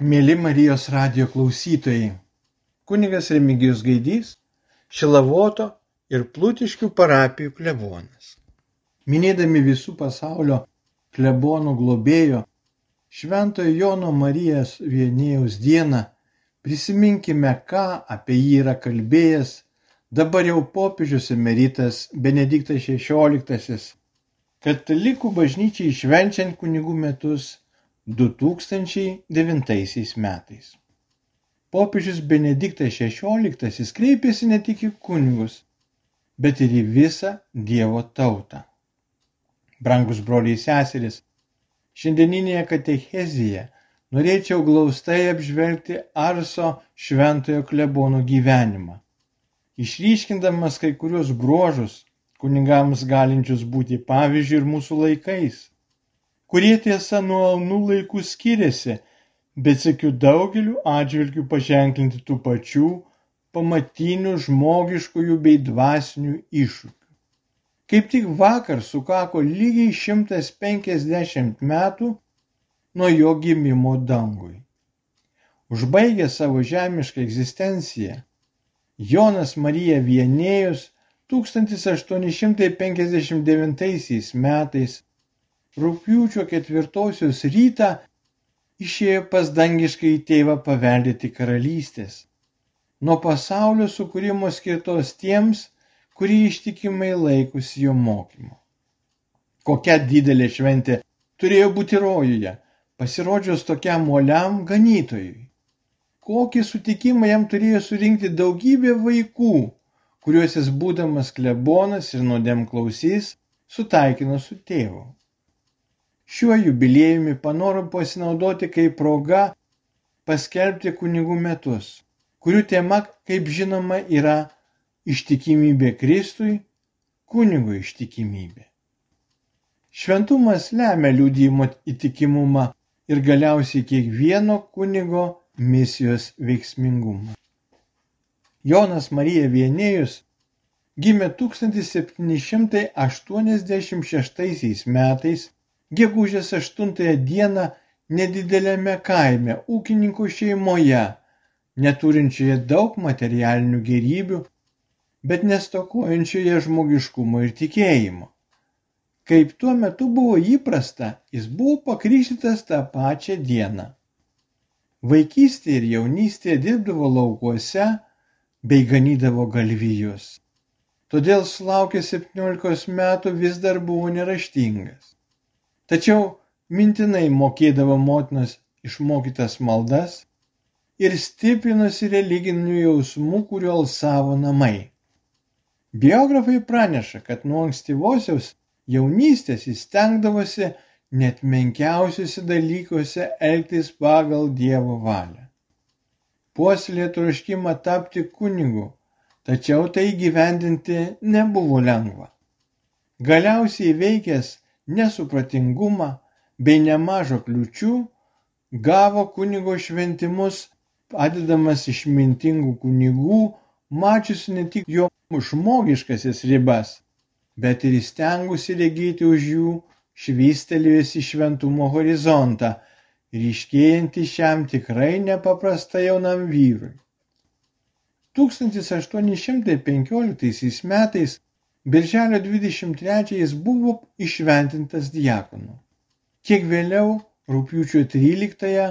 Mėly Marijos radio klausytojai, kunigas Remigijus Gaidys, Šilavoto ir Plutiškių parapijų klebonas. Minėdami visų pasaulio klebonų globėjo Šventojo Jono Marijos vienėjaus dieną, prisiminkime, ką apie jį yra kalbėjęs dabar jau popiežius emeritas Benediktas XVI, katalikų bažnyčiai švenčiant kunigų metus du tūkstančiai devintaisiais metais. Popiežius Benediktas XVI kreipėsi ne tik į kunigus, bet ir į visą Dievo tautą. Brangus broliai seseris, šiandieninėje katechezėje norėčiau glaustai apžvelgti Arso šventojo klebono gyvenimą, išryškindamas kai kurios bruožus kunigams galinčius būti pavyzdžių ir mūsų laikais kurie tiesa nuo anų laikų skiriasi, bet siekiu daugeliu atžvilgių paženklinti tų pačių pamatinių žmogiškųjų bei dvasinių iššūkių. Kaip tik vakar sukako lygiai 150 metų nuo jo gimimo dangui. Užbaigė savo žemišką egzistenciją, Jonas Marija Vienėjus 1859 metais rugpjūčio ketvirtosios rytą išėjo pas dangiškąjį tėvą paveldėti karalystės, nuo pasaulio sukūrimo skirtos tiems, kurie ištikimai laikosi jo mokymo. Kokia didelė šventė turėjo būti rojuje, pasirodžius tokiam uoliam ganytojui. Kokį sutikimą jam turėjo surinkti daugybė vaikų, kuriuos jis būdamas klebonas ir nuodėm klausys, sutaikino su tėvu. Šiuo jubiliejumi panorom pasinaudoti kaip proga paskelbti kunigų metus, kurių tema, kaip žinoma, yra ištikimybė Kristui, kunigo ištikimybė. Šventumas lemia liūdėjimo įtikimumą ir galiausiai kiekvieno kunigo misijos veiksmingumą. Jonas Marija Vienėjus gimė 1786 metais gegužės aštuntąją dieną nedideliame kaime ūkininkų šeimoje, neturinčioje daug materialinių gerybių, bet nestokojančioje žmogiškumo ir tikėjimo. Kaip tuo metu buvo įprasta, jis buvo pakrikštytas tą pačią dieną. Vaikystėje ir jaunystėje dirbdavo laukuose bei ganydavo galvijus. Todėl sulaukęs 17 metų vis dar buvo neraštingas tačiau mintinai mokėdavo motinos išmokytas maldas ir stiprinosi religinių jausmų, kuriuo alsavo namai. Biografai praneša, kad nuo ankstyvosios jaunystės jis stengdavosi net menkiausiuose dalykuose elgtis pagal Dievo valią. Puoselė troškimą tapti kunigu, tačiau tai gyvendinti nebuvo lengva. Galiausiai veikęs nesupratingumą bei nemaža kliūčių gavo kunigo šventimus padedamas išmintingų kunigų mačiusių ne tik jo žmogiškasias ribas bet ir įstengusi regėti už jų švystelėjusį šventumo horizontą ryškėjantį šiam tikrai nepaprastai jaunam vyrui. 1815 metais Birželio 23 jis buvo įšventintas diakonu. Kiek vėliau, rūpiučio 13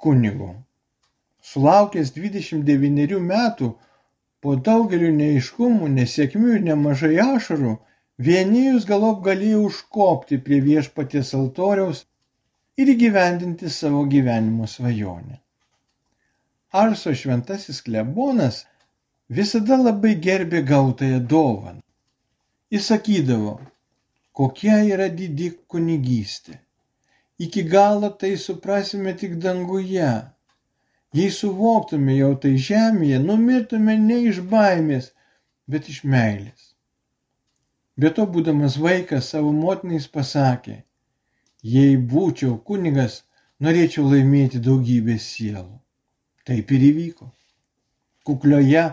kunigu. Sulaukęs 29 metų, po daugelių neiškumų, nesėkmių ir nemažai ašarų, vienijus galop galėjo užkopti prie viešpaties altoriaus ir įgyvendinti savo gyvenimo svajonę. Arso šventasis klebonas visada labai gerbė gautąją dovaną. Jis sakydavo, kokia yra didi kunigystė. Iki galo tai suprasime tik danguje. Jei suvoktume jau tai žemėje, numirtume ne iš baimės, bet iš meilės. Be to, būdamas vaikas, savo motinais pasakė, jei būčiau kunigas, norėčiau laimėti daugybę sielų. Taip ir įvyko. Kuklioje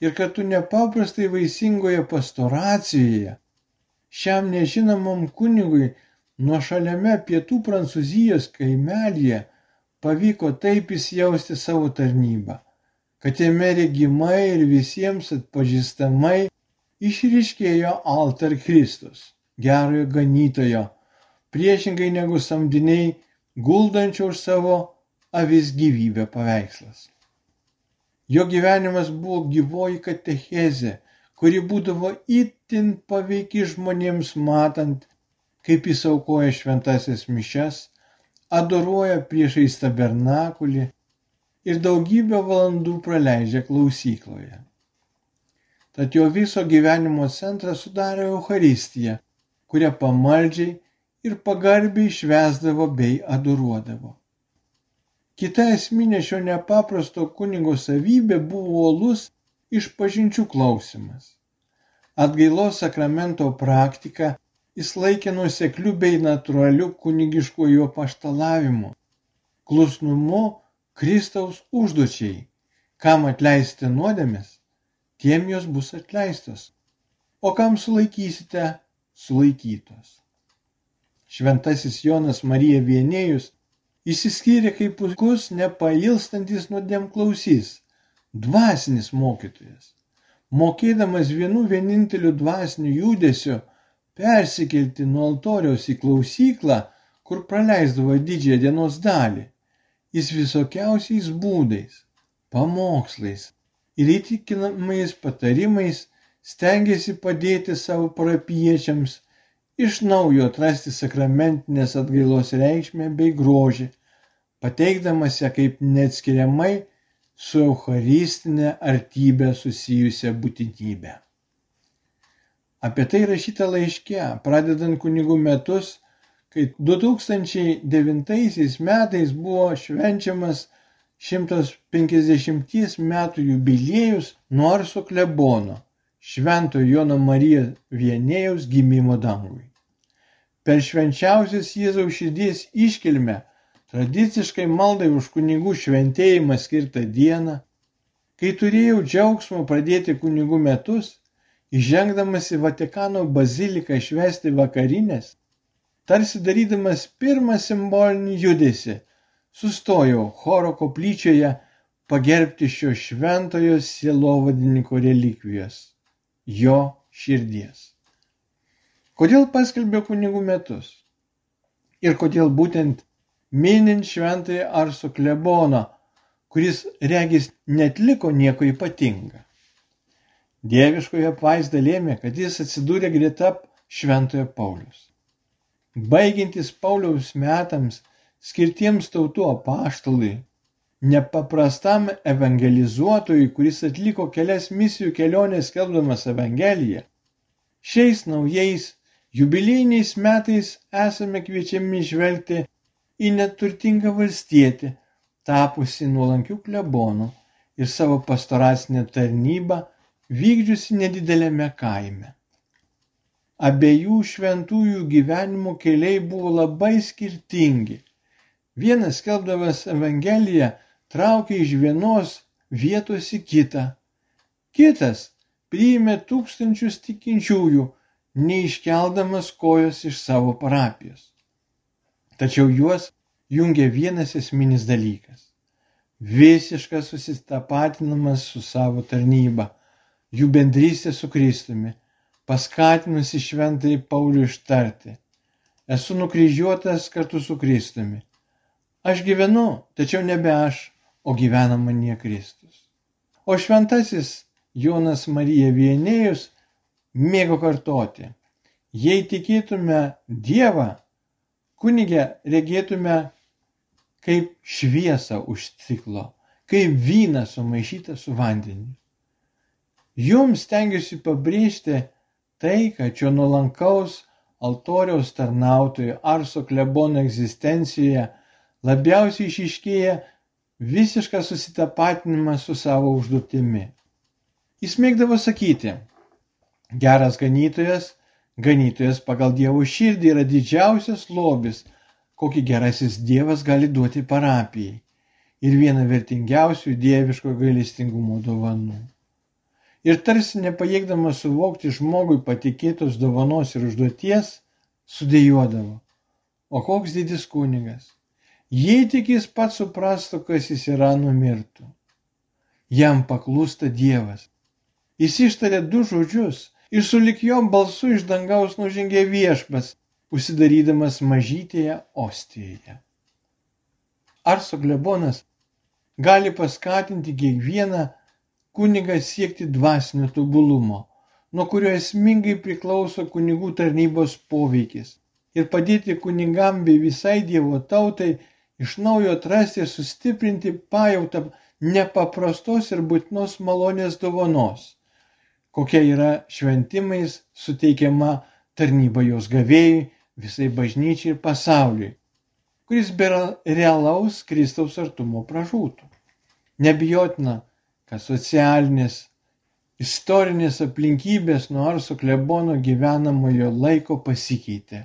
ir kartu nepaprastai vaisingoje pastoracijoje šiam nežinomam kunigui nuošaliame pietų Prancūzijos kaimelyje pavyko taip įsijausti savo tarnybą, kad jame regimai ir visiems atpažįstamai išryškėjo altar Kristus, gerojo ganytojo, priešingai negu samdiniai guldančio už savo avis gyvybę paveikslas. Jo gyvenimas buvo gyvoji katechezė, kuri būdavo itin paveiki žmonėms matant, kaip jis aukoja šventasias mišes, adoruoja priešais tabernakulį ir daugybę valandų praleidžia klausykloje. Tad jo viso gyvenimo centrą sudarė Euharistija, kurią pamaldžiai ir pagarbiai švesdavo bei adoruodavo. Kita esminė šio nepaprasto kunigo savybė buvo uolus išpažinčių klausimas. Atgailos sakramento praktika jis laikė nusekliu bei natūraliu kunigiškuoju paštalavimu, klusnumu Kristaus užduočiai, kam atleisti nuodėmės, tiem jos bus atleistos, o kam sulaikysite, sulaikytos. Šventasis Jonas Marija Vienėjus išsiskyrė kaip puikus nepailstantis nuodėmklausys, dvasinis mokytojas. Mokėdamas vienu vieninteliu dvasiniu judesiu persikelti nuo altoriaus į klausyklą, kur praleisdavo didžiąją dienos dalį, jis visokiausiais būdais, pamokslais ir įtikinamais patarimais stengiasi padėti savo parapiečiams iš naujo atrasti sakramentinės atgailos reikšmę bei grožį, pateikdamas ją kaip neatskiriamai su Eucharistinė artybė susijusią būtinybę. Apie tai rašyta laiške, pradedant kunigų metus, kai 2009 metais buvo švenčiamas 150 metų jubiliejus nuo Arso klebono švento Jono Marija Vienėjaus gimimo dangui. Per švenčiausios Jėzaus širdies iškilmę, tradiciškai maldai už kunigų šventėjimą skirtą dieną, kai turėjau džiaugsmo pradėti kunigų metus, įžengdamas į Vatikano baziliką švesti vakarinės, tarsi darydamas pirmą simbolinį judesi, sustojau choro koplyčioje pagerbti šio šventojo sielovadininko relikvijos jo širdies. Kodėl paskelbė kunigų metus? Ir kodėl būtent minint šventąjį Arso kleboną, kuris regis netliko nieko ypatinga. Dieviškoje apvaizda lėmė, kad jis atsidūrė greta šventojo Paulius. Baigintis Pauliaus metams skirtiems tautų apaštalui, nepaprastam evangelizuotojui, kuris atliko kelias misijų keliones skelbdamas Evangeliją, šiais naujais jubiliejiniais metais esame kviečiami žvelgti į neturtingą valstietį, tapusi nuolankių klebonų ir savo pastoracinę tarnybą vykdžiusi nedidelėme kaime. Abiejų šventųjų gyvenimo keliai buvo labai skirtingi. Vienas skelbdamas Evangeliją traukė iš vienos vietos į kitą. Kitas priėmė tūkstančius tikinčiųjų, neiškeldamas kojos iš savo parapijos. Tačiau juos jungia vienas esminis dalykas - visiškas susitapatinimas su savo tarnyba, jų bendrystė su Kristumi, paskatinusi šventai Paulių ištarti - esu nukryžiuotas kartu su Kristumi. Aš gyvenu, tačiau nebe aš, o gyvena manyje Kristus. O šventasis Jonas Marija Vienėjus mėgo kartoti, jei tikėtume Dievą, kunigę regėtume kaip šviesą už stiklo, kaip vyną sumaišytą su vandeniu. Jums stengiuosi pabrėžti tai, kad šio nuolankaus altoriaus tarnautojo Arso klebono egzistencijoje labiausiai išiškėja visiškas susitapatinimas su savo užduotimi. Jis mėgdavo sakyti, geras ganytojas, ganytojas pagal Dievo širdį yra didžiausias lobis, kokį gerasis Dievas gali duoti parapijai ir viena vertingiausių dieviško gailestingumo dovanų. Ir tarsi nepajėgdamas suvokti žmogui patikėtos dovanos ir užduoties, sudėjuodavo. O koks didis kunigas, jei tik jis pats suprastų, kas jis yra, numirtų. Jam paklūsta Dievas. Jis ištarė du žodžius ir sulik jo balsu iš dangaus nužengė viešpas, užsidarydamas mažytėje ostijoje. Ar suglebonas gali paskatinti kiekvieną kunigą siekti dvasinio tobulumo, nuo kurio esmingai priklauso kunigų tarnybos poveikis ir padėti kunigam bei visai Dievo tautai iš naujo atrasti ir sustiprinti pajautą nepaprastos ir būtinos malonės dovanos, kokia yra šventimais suteikiama tarnyba jos gavėjai, visai bažnyčiai ir pasauliui, kuris be realaus Kristaus artumo pražūtų. Nebijotina, kad socialinės, istorinės aplinkybės nuo Arso klebono gyvenamojo laiko pasikeitė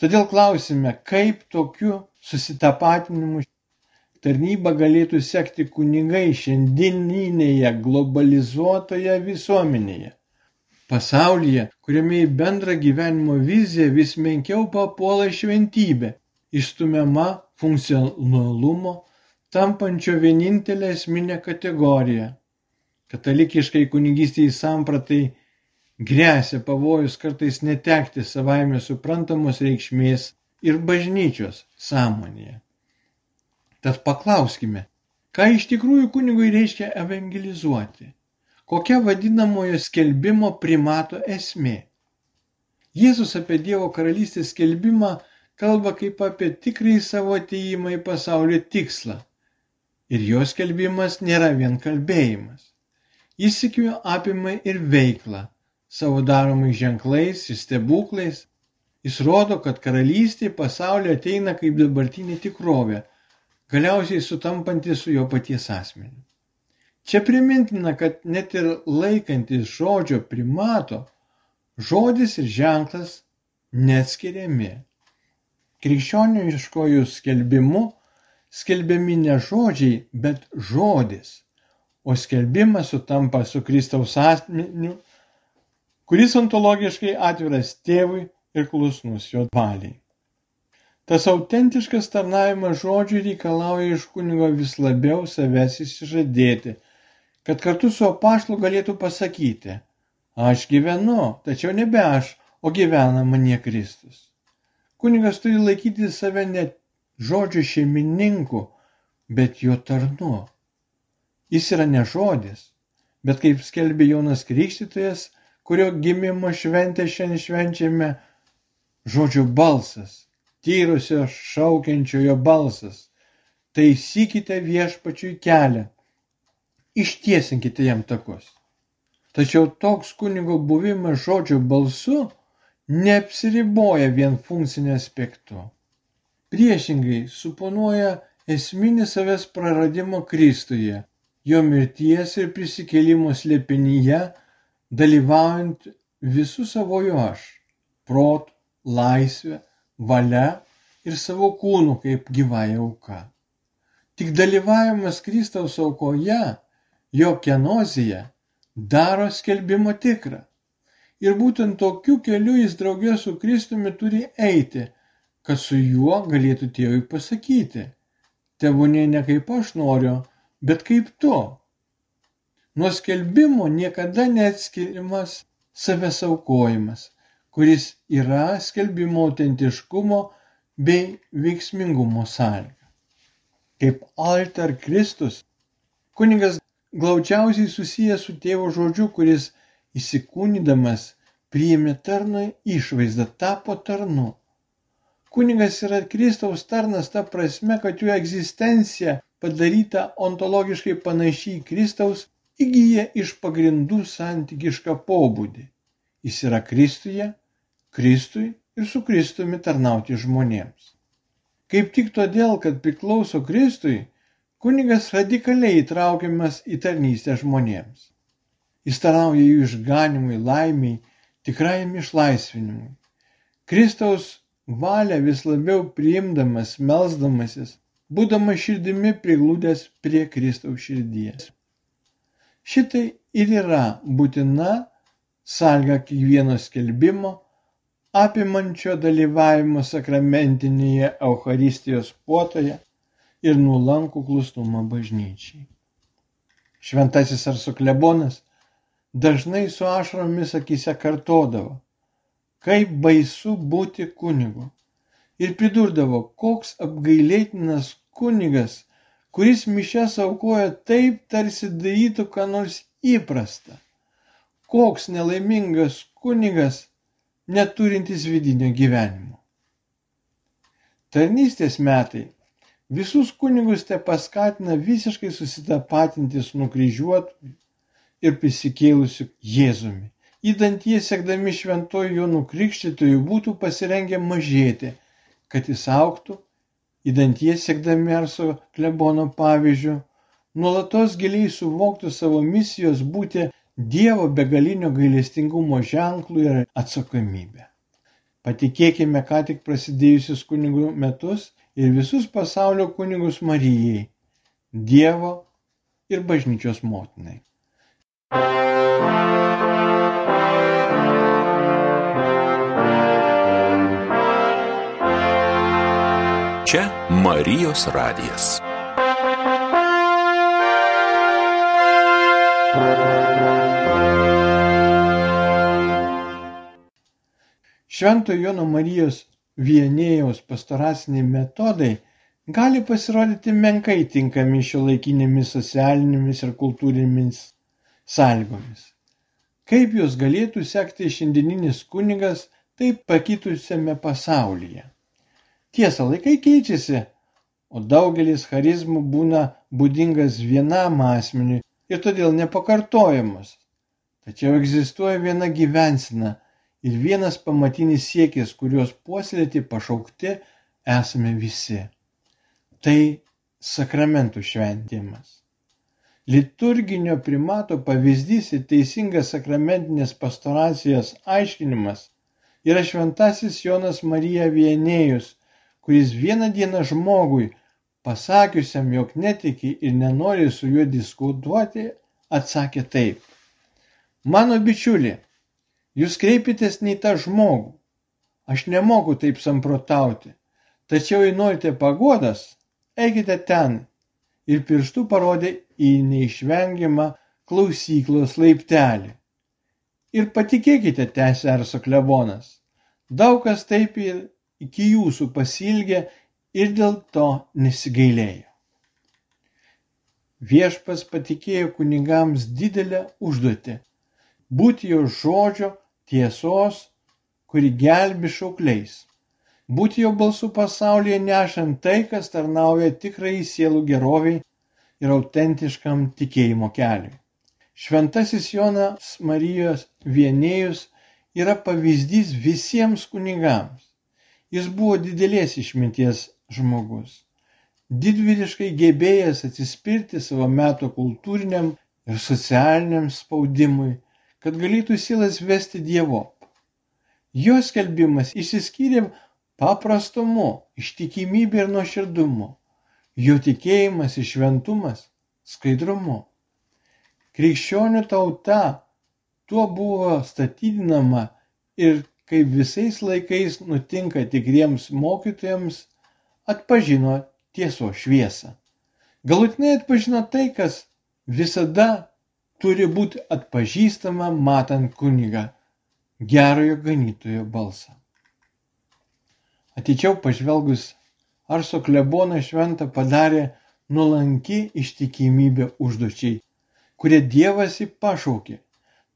Todėl klausime, kaip tokiu susitapatinimu tarnybą galėtų sekti kunigai šiandieninėje globalizuotoje visuomenėje. Pasaulyje, kuriame į bendrą gyvenimo viziją vis menkiau papuola šventybė, išstumiama funkcionalumo, tampančio vienintelė esminė kategorija. Katalikiškai kunigystėje sampratai gresia pavojus kartais netekti savaime suprantamos reikšmės ir bažnyčios sąmonėje. Tad paklauskime, ką iš tikrųjų kunigui reiškia evangelizuoti, kokia vadinamojo skelbimo primato esmė. Jėzus apie Dievo karalystės skelbimą kalba kaip apie tikrąjį savo ateimą į pasaulio tikslą. Ir jo skelbimas nėra vien kalbėjimas. Jis sėkmiu apima ir veiklą, savo daromais ženklais ir stebuklais jis rodo, kad karalystė pasaulio ateina kaip dabartinė tikrovė, galiausiai sutampanti su jo paties asmeniu. Čia primintina, kad net ir laikantis žodžio primato, žodis ir ženklas neatskiriami. Krikščioniškojų skelbimu skelbiami ne žodžiai, bet žodis, o skelbimas sutampa su Kristaus asmeniu kuris ontologiškai atviras tėvui ir klusnus jo valiai. Tas autentiškas tarnavimas žodžiui reikalauja iš kunigo vis labiau savęs įsižadėti, kad kartu su apaštu galėtų pasakyti, aš gyvenu, tačiau nebe aš, o gyvena manie Kristus. Kunigas turi laikyti save ne žodžio šeimininku, bet jo tarnu. Jis yra ne žodis, bet kaip skelbė Jonas Krikštytojas, kurio gimimo šventę šiandien švenčiame, žodžio balsas, tyrusio šaukiančiojo balsas. Taisykite viešpačiui kelią, ištiesinkite jam takus. Tačiau toks kunigo buvimas žodžio balsu neapsiriboja vien funkciniu aspektu. Priešingai suponuoja esminį savęs praradimo Kristuje, jo mirties ir prisikėlimo slėpinyje dalyvaujant visu savoju aš. Protu laisve valia ir savo kūnu kaip gyvąja auka. Tik dalyvavimas kristaus aukoje jo kenozėje daro skelbimą tikrą. Ir būtent tokiu keliu jis drauge su kristumi turi eiti kad su juo galėtų tėvui pasakyti tebūnie ne kaip aš noriu bet kaip tu nuo skelbimo niekada neatskiriamas savęs aukojimas kuris yra skelbimo autentiškumo bei veiksmingumo sąlyga. Kaip alter kristus kunigas glaudžiausiai susijęs su tėvo žodžiu kuris įsikūnydamas priėmė tarno išvaizdą tapo tarnu. Kunigas yra kristaus tarnas ta prasme kad jo egzistencija padaryta ontologiškai panaši į kristaus įgyja iš pagrindų santykišką pobūdį. Jis yra Kristuje, Kristui ir su Kristumi tarnauti žmonėms. Kaip tik todėl, kad priklauso Kristui, kunigas radikaliai įtraukiamas į tarnystę žmonėms. Jis tarnauja jų išganimui, laimiai, tikrajam išlaisvinimui. Kristaus valią vis labiau priimdamas, melzdamasis, būdamas širdimi priglūdęs prie Kristaus širdies šitai ir yra būtina sąlyga kiekvieno skelbimo apimančio dalyvavimo sakramentinėje Eucharistijos puotoje ir nuolankų klusnumą bažnyčiai. Šventasis Arsuklebonas dažnai su ašromis akise kartodavo, kaip baisu būti kunigu. Ir pridurdavo, koks apgailėtinas kunigas, kuris mišes aukoja taip, tarsi darytų ką nors įprasta. Koks nelaimingas kunigas, neturintis vidinio gyvenimo. Tarnystės metai visus kunigus te paskatina visiškai susitapatinti su nukryžiuotu ir prisikėlusiu Jėzumi. Įdant jie sekdami šventojo Jonų krikštytojų būtų pasirengę mažėti, kad jis auktų, įdant jie sekdami Arso klebono pavyzdžių, nuolatos giliai suvoktų savo misijos būti Dievo begalinio gailestingumo ženklų ir atsakomybę. Patikėkime ką tik prasidėjusius kunigų metus ir visus pasaulio kunigus Marijai, Dievo ir bažnyčios motinai. Čia Marijos radijas. Švento Jono Marijos vienėjaus pastoraciniai metodai gali pasirodyti menkai tinkami šiuolaikinėmis socialinėmis ir kultūrinėmis sąlygomis. Kaip juos galėtų sekti šiandieninis kunigas taip pakitusiame pasaulyje? Tiesa, laikai keičiasi, o daugelis charizmų būna būdingas vienam asmeniui ir todėl nepakartojamas. Tačiau egzistuoja viena gyvensina – ir vienas pamatinis siekis, kuriuos puoselėti pašaukti esame visi. Tai sakramentų šventimas. Liturginio primato pavyzdys ir teisingas sakramentinės pastoracijos aiškinimas yra šventasis Jonas Marija Vienėjus, kuris vieną dieną žmogui, pasakiusiam, jog netiki ir nenori su juo diskutuoti, atsakė taip. Mano bičiuli, Jūs kreipitės ne į tą žmogų. Aš nemoku taip samprotauti. Tačiau jei norite pagodas, eikite ten. Ir pirštų parodė į neišvengiamą klausyklos laiptelį. Ir patikėkite, tęsė Arso klebonas, daug kas taip ir iki jūsų pasilgė ir dėl to nesigailėjo. Viešpas patikėjo kunigams didelę užduotį būti jo žodžio tiesos, kuri gelbi šaukliais, būti jo balsu pasaulyje nešant tai, kas tarnauja tikrai sielų geroviai ir autentiškam tikėjimo keliui. Šventasis Jonas Marijos vienėjus yra pavyzdys visiems kunigams. Jis buvo didelės išminties žmogus, didvyriškai gebėjęs atsispirti savo meto kultūriniam ir socialiniam spaudimui kad galėtų sielas vesti dievop. Jo skelbimas išsiskyrė paprastumu, ištikimybė ir nuoširdumu, jo tikėjimas ir šventumas skaidrumu. Krikščionių tauta tuo buvo statydinama ir kaip visais laikais nutinka tikriems mokytojams, atpažino tieso šviesą. Galutinai atpažino tai, kas visada turi būti atpažįstama matant kunigą, gerojo ganytojo balsą. Ateičiau pažvelgus, Arso kleboną šventą padarė nuolanki ištikimybė užduočiai, kurie Dievas jį pašaukė.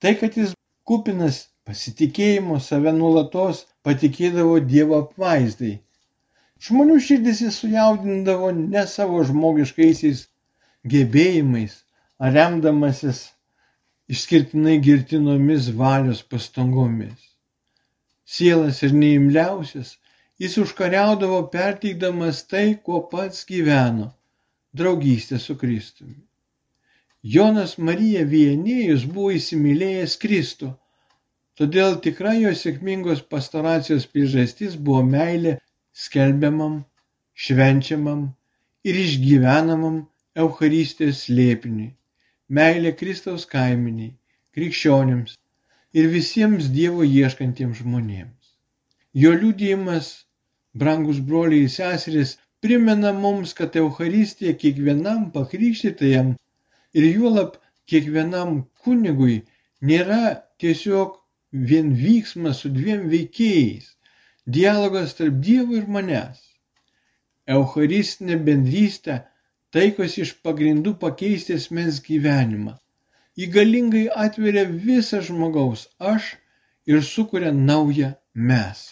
Tai, kad jis kupinas pasitikėjimo save nuolatos patikėdavo Dievo apvaizdai. Žmonių širdis jis sujaudindavo ne savo žmogiškaisiais gebėjimais, ar remdamasis išskirtinai girtinomis valios pastangomis. Sielas ir neimliausias, jis užkariaudavo perteikdamas tai, kuo pats gyveno - draugystę su Kristumi. Jonas Marija Vienėjus buvo įsimylėjęs Kristų, todėl tikra jo sėkmingos pastoracijos priežastis buvo meilė skelbiamam, švenčiamam ir išgyvenamam Eucharistijos slėpiniui meilė Kristaus kaiminiai, krikščionims ir visiems Dievo ieškantiems žmonėms. Jo liūdėjimas, brangus broliai ir seserys, primena mums, kad Euharistija kiekvienam pakrikštytajam ir juolap kiekvienam kunigui nėra tiesiog vien vyksmas su dviem veikėjais, dialogas tarp Dievo ir manęs. Eucharistinė bendrystė taikosi iš pagrindų pakeisti asmens gyvenimą. Ji galingai atveria visą žmogaus aš ir sukuria naują mes.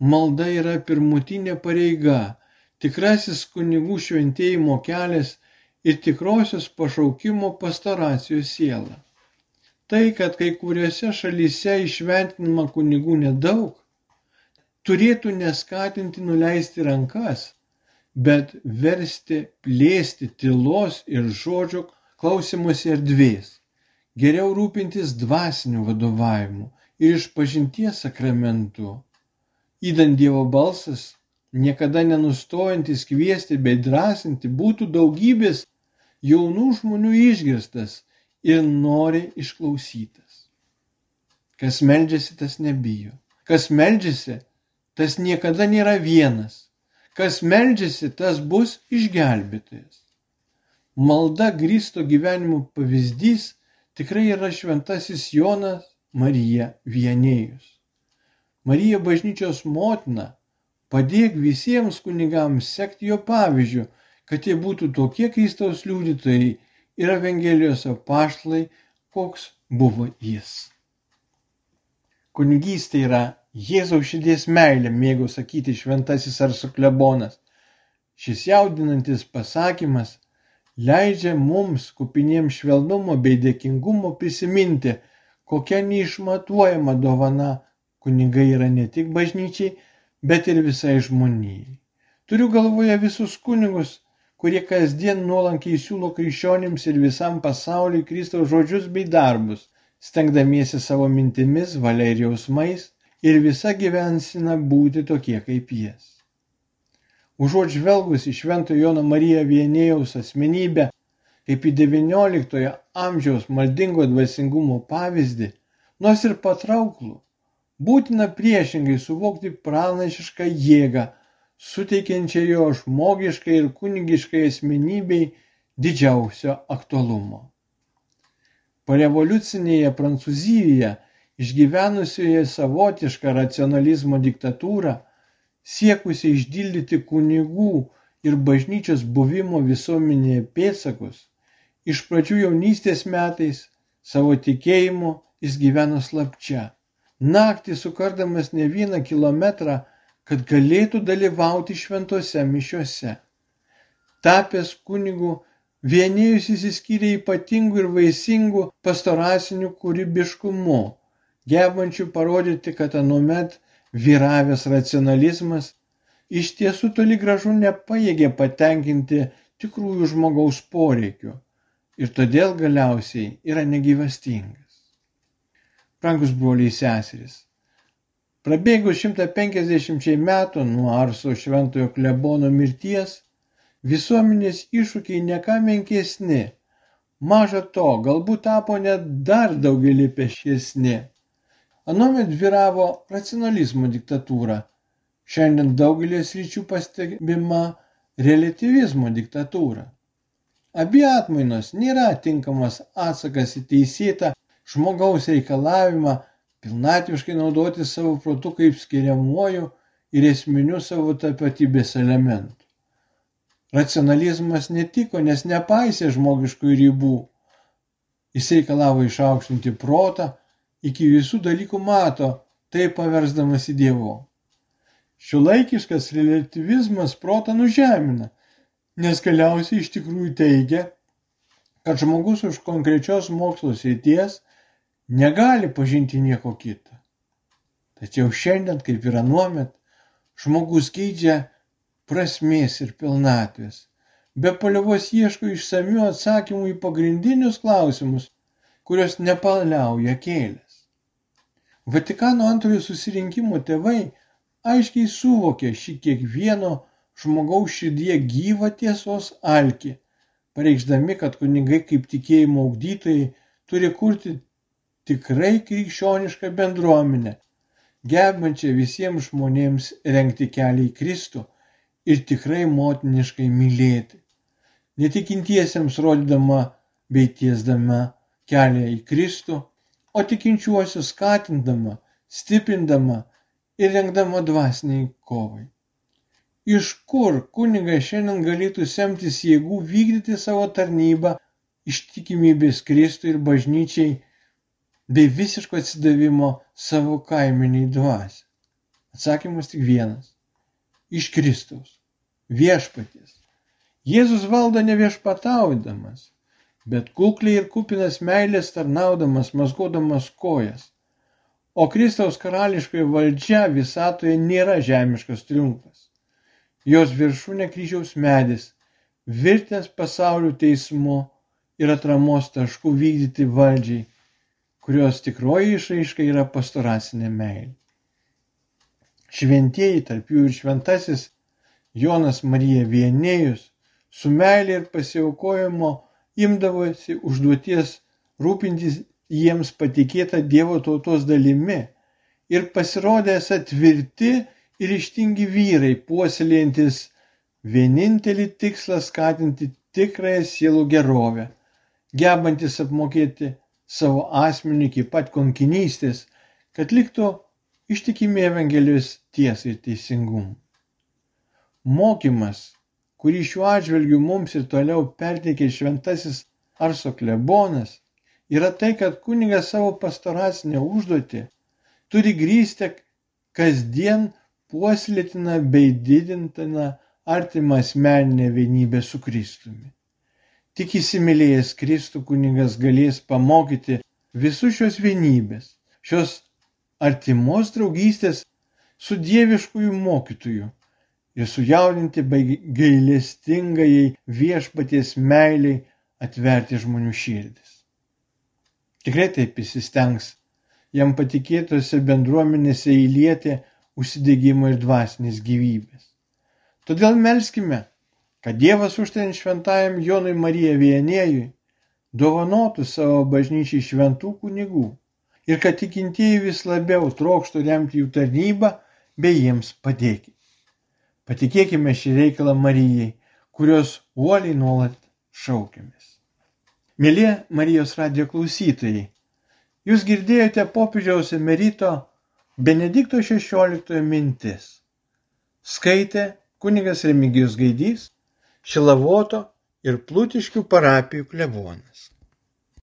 Malda yra pirmutinė pareiga, tikrasis kunigų šventėjimo kelias ir tikrosios pašaukimo pastoracijos siela. Tai, kad kai kuriuose šalyse išventinama kunigų nedaug, turėtų neskatinti nuleisti rankas, bet versti plėsti tylos ir žodžio klausimuose erdvės, geriau rūpintis dvasiniu vadovavimu ir išpažinties sakramentu. Įdant Dievo balsas, niekada nenustojantis kviesti bei drąsinti, būtų daugybės jaunų žmonių išgirstas ir nori išklausytas. Kas meldžiasi, tas nebijo. Kas meldžiasi, tas niekada nėra vienas. Kas meldžiasi, tas bus išgelbėtojas. Malda grįsto gyvenimo pavyzdys tikrai yra šventasis Jonas Marija Vienėjus. Marija bažnyčios motina, padėk visiems kunigams sekti jo pavyzdžių, kad jie būtų tokie Kristaus liudytojai ir Evangelijos apaštlai, koks buvo jis. Kunigystė yra Jėzaus širdies meilė, mėgau sakyti šventasis ar suklebonas. Šis jaudinantis pasakymas leidžia mums, kupiniems švelnumo bei dėkingumo, prisiminti, kokia neišmatuojama dovana kunigai yra ne tik bažnyčiai, bet ir visai žmonijai. Turiu galvoje visus kunigus, kurie kasdien nuolankiai siūlo krikščionims ir visam pasauliui Kristaus žodžius bei darbus, stengdamiesi savo mintimis, valia ir jausmais ir visa gyvensina būti tokie kaip jis. Užuot žvelgus į Švento Jono Mariją Vienėjaus asmenybę kaip į XIX amžiaus maldingo dvasingumo pavyzdį, nors ir patrauklų, būtina priešingai suvokti pranašišką jėgą, suteikiančią jo žmogiškai ir kunigiškai asmenybei didžiausio aktualumo. Parevoliucinėje Prancūzijoje išgyvenusioje savotišką racionalizmo diktatūrą, siekusi išdildyti kunigų ir bažnyčios buvimo visuomenėje pėdsakus, iš pradžių jaunystės metais savo tikėjimu jis gyveno slapčia. Naktį sukardamas ne vieną kilometrą, kad galėtų dalyvauti šventose mišiuose. Tapęs kunigu, vienėjus įsiskyrė ypatingų ir vaisingų pastoracinių kūrybiškumu gebančių parodyti, kad anuomet vyravęs racionalizmas iš tiesų toli gražu nepajėgė patenkinti tikrųjų žmogaus poreikių ir todėl galiausiai yra negyvastingas. Brangus broliai seserys, prabėgus 150 metų nuo Arso šventojo klebono mirties, visuomenės iššūkiai neką menkesni, maža to, galbūt tapo net dar daugelį pešiesni. Anuomet vyravo racionalizmo diktatūra, šiandien daugelį sričių pastebima relativizmo diktatūra. Abi atmainos nėra tinkamas atsakas į teisėtą žmogaus reikalavimą pilnatviškai naudoti savo protu kaip skiriamuoju ir esminiu savo tapatybės elementu. Racionalizmas netiko, nes nepaisė žmogiškų ribų. Jis reikalavo išaukštinti protą, iki visų dalykų mato, tai paversdamas į Dievo. Šiuolaikiškas relativizmas protą nužemina, nes galiausiai iš tikrųjų teigia, kad žmogus už konkrečios mokslo srities negali pažinti nieko kito. Tačiau šiandien, kaip ir anuomet, žmogus geidžia prasmės ir pilnatvės. Be paliovos ieško išsamių atsakymų į pagrindinius klausimus, kuriuos nepaliauja kėlė. Vatikano antrojo susirinkimo tėvai aiškiai suvokė šį kiekvieno žmogaus širdyje gyvą tiesos alkį, pareikšdami, kad kunigai kaip tikėjimo augdytojai turi kurti tikrai krikščionišką bendruomenę, gebančią visiems žmonėms renkti kelią į Kristų ir tikrai motiniškai mylėti. Netikintiesiems rodydama bei tiesdama kelią į Kristų, o tikinčiuosius skatindama, stiprindama ir rengdama dvasiniai kovai. Iš kur kunigas šiandien galėtų semtis jėgų vykdyti savo tarnybą ištikimybės Kristui ir bažnyčiai bei visiško atsidavimo savo kaiminiai dvasiai? Atsakymas tik vienas - iš Kristaus, viešpaties. Jėzus valdo ne viešpataudamas, bet kukliai ir kupinas meilės tarnaudamas, mazgodamas kojas. O Kristaus karališkoji valdžia visatoje nėra žemiškas triumfas. Jos viršūnė kryžiaus medis, virtęs pasaulio teismu ir atramos taškų vykdyti valdžiai, kurios tikroji išraiška yra pastoracinė meilė. Šventieji, tarp jų ir šventasis Jonas Marija Vienėjus, su meilė ir pasiaukojimo imdavosi užduoties rūpintis jiems patikėta Dievo tautos dalimi ir pasirodė esą tvirti ir ištingi vyrai, puoselėjantis vienintelį tikslą skatinti tikrąją sielų gerovę gebantis apmokėti savo asmenį iki pat konkinystės, kad liktų ištikimi Evangelijos tiesai ir teisingumui. Mokymas, kurį šiuo atžvilgiu mums ir toliau perteikė šventasis Arso klebonas, yra tai, kad kunigas savo pastoracinę užduotį turi grįsti kasdien puoselėtina bei didintina artimą asmeninę vienybę su Kristumi. Tik įsimylėjęs Kristų kunigas galės pamokyti visus šios vienybės, šios artimos draugystės su dieviškųjų mokytojų ir sujaudinti gailestingai viešpaties meiliai atverti žmonių širdis. Tikrai taip įsistengs jam patikėtose bendruomenėse įlieti užsidėgymo ir dvasinės gyvybės. Todėl melskime, kad Dievas užtain šventajam Jonui Marija Vienėjui dovanotų savo bažnyčiai šventų kunigų ir kad tikintieji vis labiau trokštų remti jų tarnybą bei jiems padėti. Patikėkime šį reikalą Marijai, kurios uoliai nuolat šaukiamės. Mėly Marijos radio klausytojai, jūs girdėjote popiežiaus emerito Benedikto XVI mintis. Skaitė kunigas Remigijus Gaidys Šilavoto ir Plutiškių parapijų klebonas.